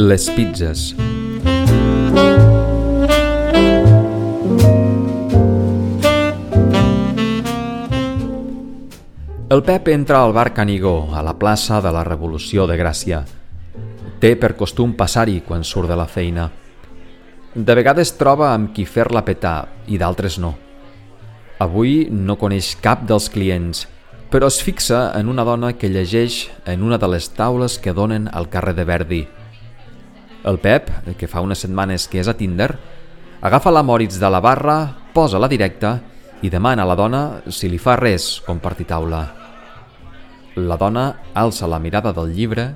Les pizzas. El Pep entra al bar Canigó, a la plaça de la Revolució de Gràcia. Té per costum passar-hi quan surt de la feina. De vegades troba amb qui fer-la petar i d'altres no. Avui no coneix cap dels clients, però es fixa en una dona que llegeix en una de les taules que donen al carrer de Verdi. El Pep, que fa unes setmanes que és a Tinder, agafa la Moritz de la barra, posa la directa i demana a la dona si li fa res compartir taula. La dona alça la mirada del llibre,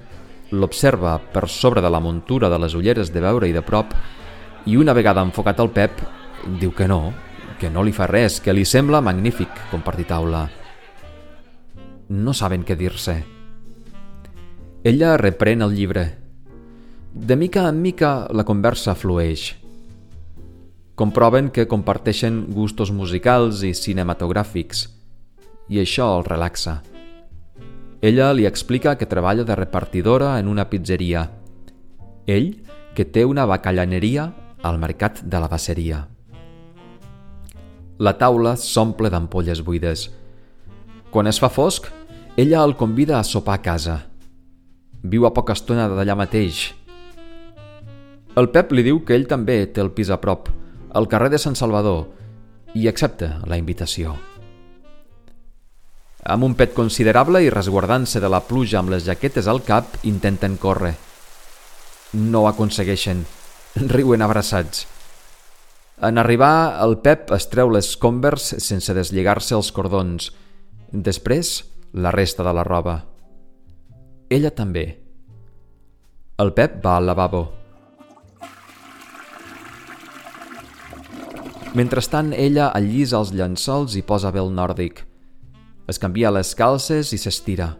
l'observa per sobre de la muntura de les ulleres de veure i de prop i una vegada enfocat al Pep diu que no, que no li fa res, que li sembla magnífic compartir taula. No saben què dir-se. Ella reprèn el llibre. De mica en mica la conversa flueix. Comproven que comparteixen gustos musicals i cinematogràfics i això el relaxa. Ella li explica que treballa de repartidora en una pizzeria. Ell, que té una bacallaneria al mercat de la basseria. La taula s'omple d'ampolles buides. Quan es fa fosc, ella el convida a sopar a casa. Viu a poca estona d'allà mateix. El Pep li diu que ell també té el pis a prop, al carrer de Sant Salvador, i accepta la invitació. Amb un pet considerable i resguardant-se de la pluja amb les jaquetes al cap, intenten córrer. No ho aconsegueixen. Riuen abraçats. En arribar, el Pep es treu les Converse sense deslligar-se els cordons. Després, la resta de la roba. Ella també. El Pep va al lavabo. Mentrestant, ella allisa els llençols i posa bé el nòrdic – es canvia les calces i s'estira.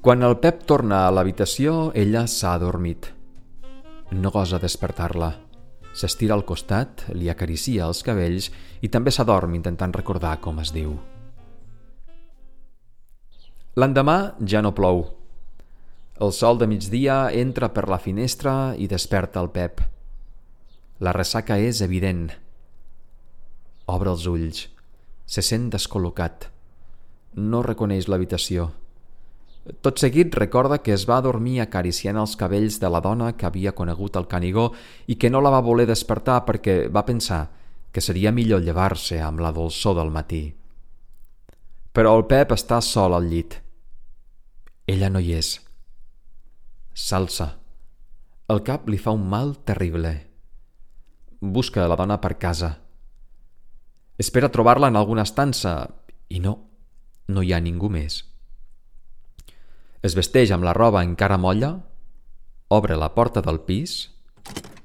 Quan el Pep torna a l'habitació, ella s'ha adormit. No gosa despertar-la. S'estira al costat, li acaricia els cabells i també s'adorm intentant recordar com es diu. L'endemà ja no plou. El sol de migdia entra per la finestra i desperta el Pep. La ressaca és evident. Obre els ulls. Se sent descol·locat. No reconeix l'habitació. Tot seguit recorda que es va dormir acariciant els cabells de la dona que havia conegut al Canigó i que no la va voler despertar perquè va pensar que seria millor llevar-se amb la dolçor del matí. Però el Pep està sol al llit. Ella no hi és. S'alça. El cap li fa un mal terrible. Busca la dona per casa. Espera trobar-la en alguna estança i no, no hi ha ningú més. Es vesteix amb la roba encara molla, obre la porta del pis,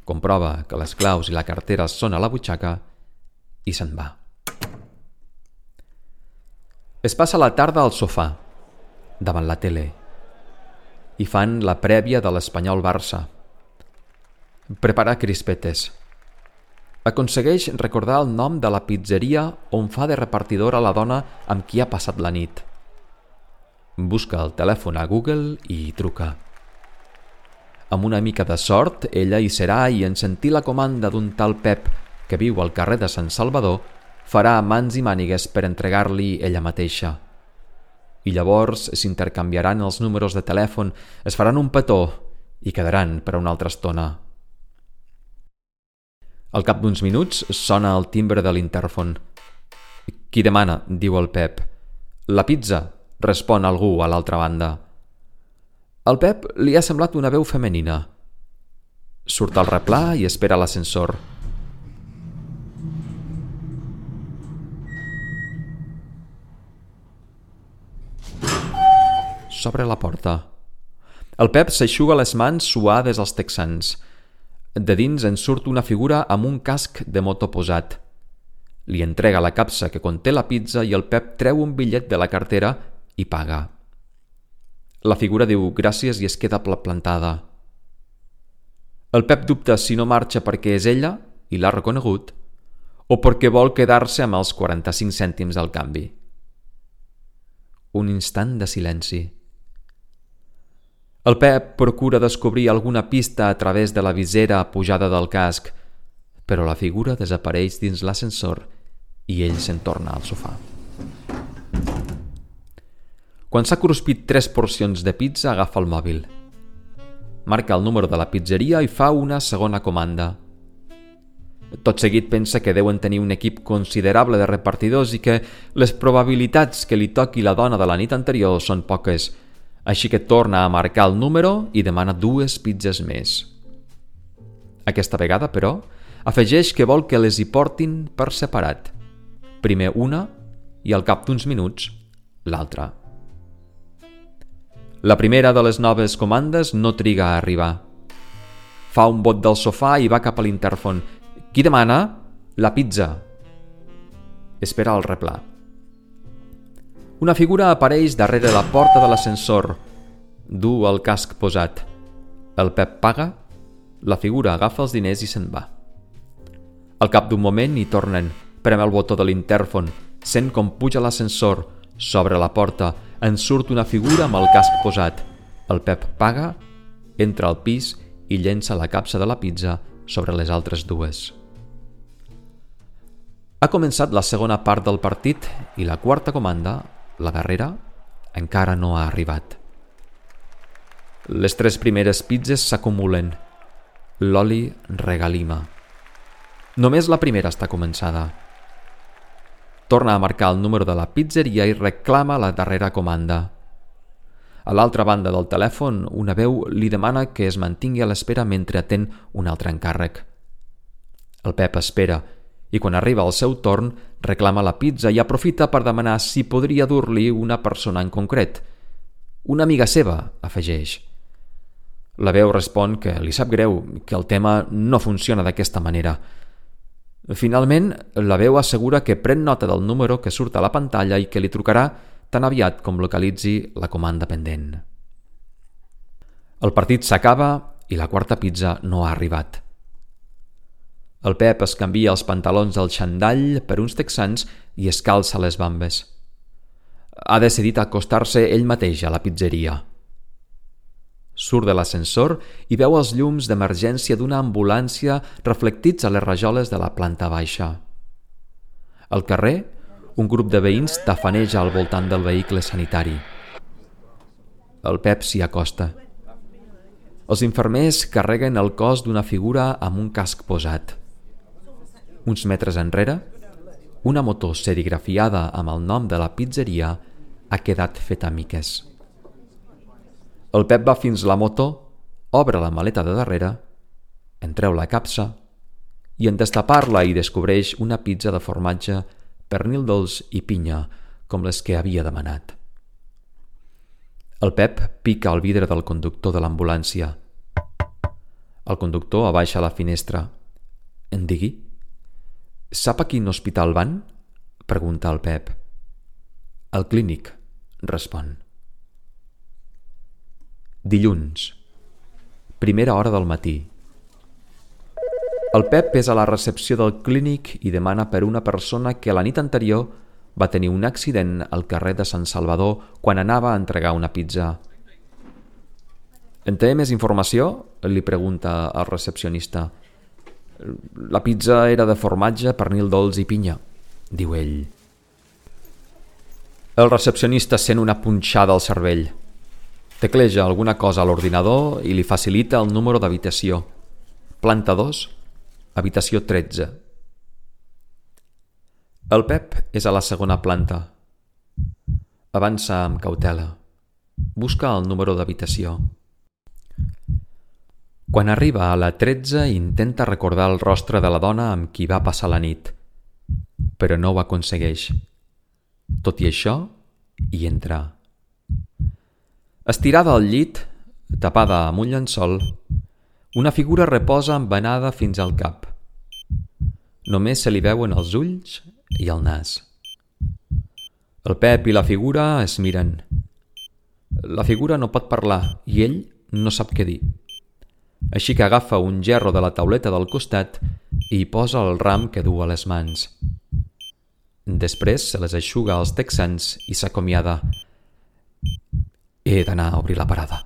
comprova que les claus i la cartera són a la butxaca i se'n va. Es passa la tarda al sofà, davant la tele, i fan la prèvia de l'Espanyol Barça. Prepara crispetes, aconsegueix recordar el nom de la pizzeria on fa de repartidora la dona amb qui ha passat la nit. Busca el telèfon a Google i truca. Amb una mica de sort, ella hi serà i en sentir la comanda d'un tal Pep que viu al carrer de Sant Salvador, farà mans i mànigues per entregar-li ella mateixa. I llavors s'intercanviaran els números de telèfon, es faran un petó i quedaran per una altra estona. Al cap d'uns minuts sona el timbre de l'intèrfon. Qui demana? diu el Pep. La pizza, respon algú a l'altra banda. Al Pep li ha semblat una veu femenina. Surt al replà i espera l'ascensor. S'obre la porta. El Pep s'aixuga les mans suades als texans. De dins en surt una figura amb un casc de moto posat. Li entrega la capsa que conté la pizza i el Pep treu un bitllet de la cartera i paga. La figura diu gràcies i es queda plantada. El Pep dubta si no marxa perquè és ella, i l'ha reconegut, o perquè vol quedar-se amb els 45 cèntims del canvi. Un instant de silenci. El Pep procura descobrir alguna pista a través de la visera pujada del casc, però la figura desapareix dins l'ascensor i ell se'n torna al sofà. Quan s'ha cruspit tres porcions de pizza, agafa el mòbil. Marca el número de la pizzeria i fa una segona comanda. Tot seguit pensa que deuen tenir un equip considerable de repartidors i que les probabilitats que li toqui la dona de la nit anterior són poques, així que torna a marcar el número i demana dues pizzas més. Aquesta vegada, però, afegeix que vol que les hi portin per separat. Primer una i al cap d'uns minuts l'altra. La primera de les noves comandes no triga a arribar. Fa un bot del sofà i va cap a l'intèrfon. Qui demana? La pizza. Espera el replà. Una figura apareix darrere la porta de l'ascensor. Du el casc posat. El Pep paga, la figura agafa els diners i se'n va. Al cap d'un moment hi tornen, prem el botó de l'intèrfon, sent com puja l'ascensor, s'obre la porta, en surt una figura amb el casc posat. El Pep paga, entra al pis i llença la capsa de la pizza sobre les altres dues. Ha començat la segona part del partit i la quarta comanda, la darrera, encara no ha arribat. Les tres primeres pizzas s'acumulen. L'oli regalima. Només la primera està començada. Torna a marcar el número de la pizzeria i reclama la darrera comanda. A l'altra banda del telèfon, una veu li demana que es mantingui a l'espera mentre atén un altre encàrrec. El Pep espera i quan arriba el seu torn reclama la pizza i aprofita per demanar si podria dur-li una persona en concret. Una amiga seva, afegeix. La veu respon que li sap greu, que el tema no funciona d'aquesta manera, Finalment, la veu assegura que pren nota del número que surt a la pantalla i que li trucarà tan aviat com localitzi la comanda pendent. El partit s'acaba i la quarta pizza no ha arribat. El Pep es canvia els pantalons del xandall per uns texans i es calça les bambes. Ha decidit acostar-se ell mateix a la pizzeria. Surt de l'ascensor i veu els llums d'emergència d'una ambulància reflectits a les rajoles de la planta baixa. Al carrer, un grup de veïns tafaneja al voltant del vehicle sanitari. El Pep s'hi acosta. Els infermers carreguen el cos d'una figura amb un casc posat. Uns metres enrere, una moto serigrafiada amb el nom de la pizzeria ha quedat feta miques. El Pep va fins la moto, obre la maleta de darrere, en treu la capsa i en destapar-la hi descobreix una pizza de formatge, pernil dolç i pinya, com les que havia demanat. El Pep pica el vidre del conductor de l'ambulància. El conductor abaixa la finestra. En digui? Sap a quin hospital van? Pregunta el Pep. Al clínic, respon. Dilluns. Primera hora del matí. El Pep és a la recepció del clínic i demana per una persona que la nit anterior va tenir un accident al carrer de Sant Salvador quan anava a entregar una pizza. En té més informació? li pregunta el recepcionista. La pizza era de formatge, pernil dolç i pinya, diu ell. El recepcionista sent una punxada al cervell. Tecleja alguna cosa a l'ordinador i li facilita el número d'habitació. Planta 2, habitació 13. El Pep és a la segona planta. Avança amb cautela. Busca el número d'habitació. Quan arriba a la 13 intenta recordar el rostre de la dona amb qui va passar la nit, però no ho aconsegueix. Tot i això, hi entra. Estirada al llit, tapada amb un llençol, una figura reposa embenada fins al cap. Només se li veuen els ulls i el nas. El Pep i la figura es miren. La figura no pot parlar i ell no sap què dir. Així que agafa un gerro de la tauleta del costat i hi posa el ram que du a les mans. Després se les aixuga als texans i s'acomiada. He d'anar a obrir la parada.